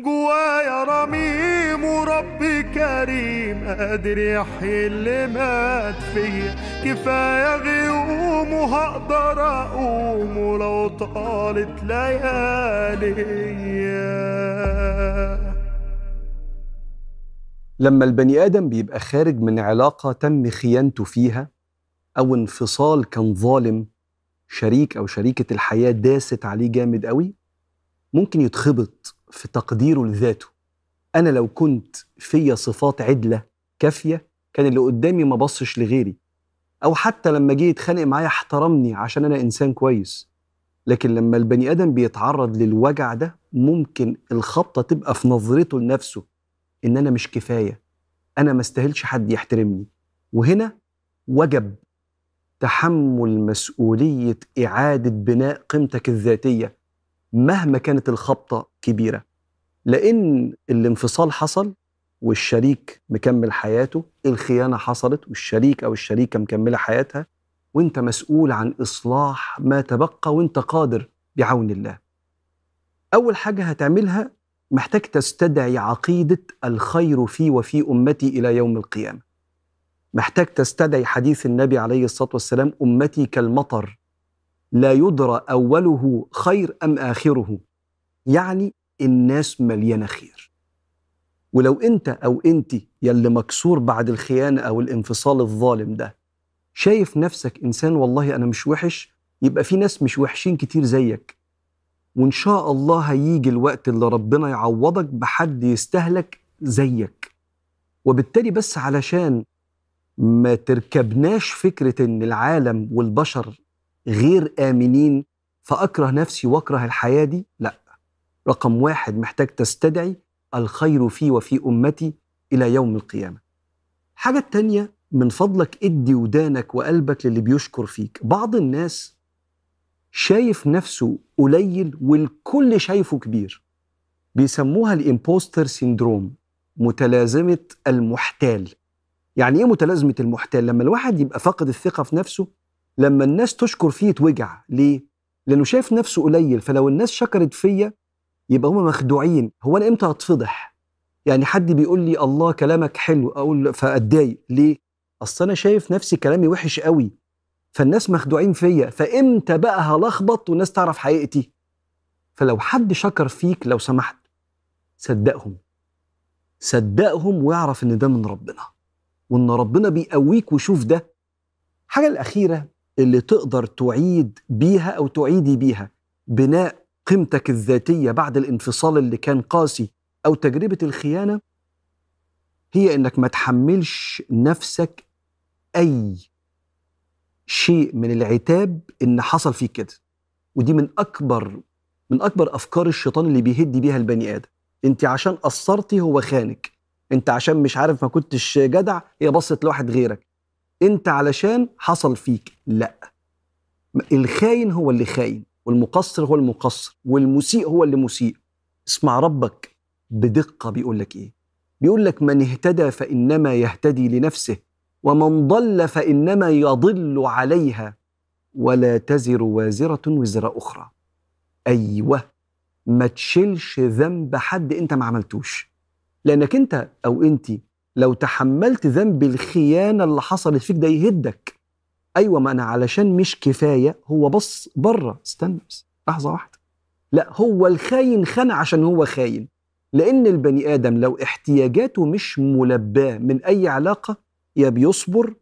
جوايا رميم وربي كريم قادر يحيي اللي مات فيا. كفاية غيوم وهقدر أقوم ولو طالت ليالي لما البني آدم بيبقى خارج من علاقة تم خيانته فيها أو انفصال كان ظالم شريك أو شريكة الحياة داست عليه جامد قوي ممكن يتخبط. في تقديره لذاته. أنا لو كنت فيا صفات عدلة كافية كان اللي قدامي ما بصش لغيري. أو حتى لما جه يتخانق معايا احترمني عشان أنا إنسان كويس. لكن لما البني آدم بيتعرض للوجع ده ممكن الخبطة تبقى في نظرته لنفسه إن أنا مش كفاية. أنا ما استاهلش حد يحترمني. وهنا وجب تحمل مسؤولية إعادة بناء قيمتك الذاتية. مهما كانت الخبطة كبيرة لأن الانفصال حصل والشريك مكمل حياته الخيانة حصلت والشريك أو الشريكة مكملة حياتها وأنت مسؤول عن إصلاح ما تبقى وأنت قادر بعون الله. أول حاجة هتعملها محتاج تستدعي عقيدة الخير في وفي أمتي إلى يوم القيامة. محتاج تستدعي حديث النبي عليه الصلاة والسلام أمتي كالمطر لا يدرى أوله خير أم آخره. يعني الناس مليانة خير. ولو أنت أو أنت يلي مكسور بعد الخيانة أو الانفصال الظالم ده شايف نفسك إنسان والله أنا مش وحش يبقى في ناس مش وحشين كتير زيك. وإن شاء الله هيجي الوقت اللي ربنا يعوضك بحد يستهلك زيك. وبالتالي بس علشان ما تركبناش فكرة إن العالم والبشر غير آمنين فأكره نفسي وأكره الحياة دي؟ لا. رقم واحد محتاج تستدعي الخير في وفي أمتي إلى يوم القيامة. حاجة التانية من فضلك ادي ودانك وقلبك للي بيشكر فيك. بعض الناس شايف نفسه قليل والكل شايفه كبير. بيسموها ال imposter syndrome متلازمة المحتال. يعني إيه متلازمة المحتال؟ لما الواحد يبقى فاقد الثقة في نفسه لما الناس تشكر فيه يتوجع ليه؟ لأنه شايف نفسه قليل فلو الناس شكرت فيا يبقى هم مخدوعين. هو أنا إمتى هتفضح؟ يعني حد بيقول لي الله كلامك حلو أقول فأتضايق. ليه؟ أصل أنا شايف نفسي كلامي وحش قوي فالناس مخدوعين فيا فإمتى بقى هلخبط والناس تعرف حقيقتي؟ فلو حد شكر فيك لو سمحت صدقهم. صدقهم واعرف إن ده من ربنا وإن ربنا بيقويك وشوف ده. الحاجة الأخيرة اللي تقدر تعيد بيها أو تعيدي بيها بناء قيمتك الذاتية بعد الانفصال اللي كان قاسي أو تجربة الخيانة هي إنك ما تحملش نفسك أي شيء من العتاب إن حصل فيك كده. ودي من أكبر من أكبر أفكار الشيطان اللي بيهد بيها البني آدم. أنت عشان قصرتي هو خانك. أنت عشان مش عارف ما كنتش جدع هي بصت لواحد غيرك. انت علشان حصل فيك. لا. الخاين هو اللي خاين والمقصر هو المقصر والمسيء هو اللي مسيء. اسمع ربك بدقة بيقول لك إيه؟ بيقول لك من اهتدى فإنما يهتدي لنفسه ومن ضل فإنما يضل عليها ولا تزر وازرة وزر أخرى. أيوة. ما تشيلش ذنب حد أنت ما عملتوش. لأنك أنت أو أنت لو تحملت ذنب الخيانة اللي حصلت فيك ده يهدك. أيوة ما أنا علشان مش كفاية هو بص بره. استنى بس لحظة واحدة. لا هو الخاين خان عشان هو خاين. لأن البني آدم لو احتياجاته مش ملباة من أي علاقة يا بيصبر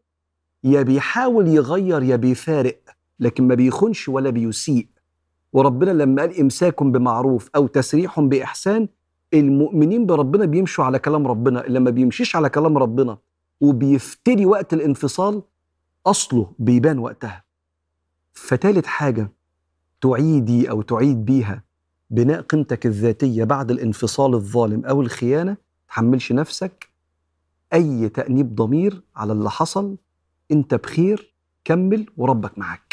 يا بيحاول يغير يا بيفارق. لكن ما بيخونش ولا بيسيء. وربنا لما قال إمساكم بمعروف أو تسريح بإحسان المؤمنين بربنا بيمشوا على كلام ربنا. اللي ما بيمشيش على كلام ربنا وبيفتري وقت الانفصال أصله بيبان وقتها. فتالت حاجة تعيدي أو تعيد بيها بناء قيمتك الذاتية بعد الانفصال الظالم أو الخيانة تحملش نفسك. أي تأنيب ضمير على اللي حصل أنت بخير كمل وربك معاك.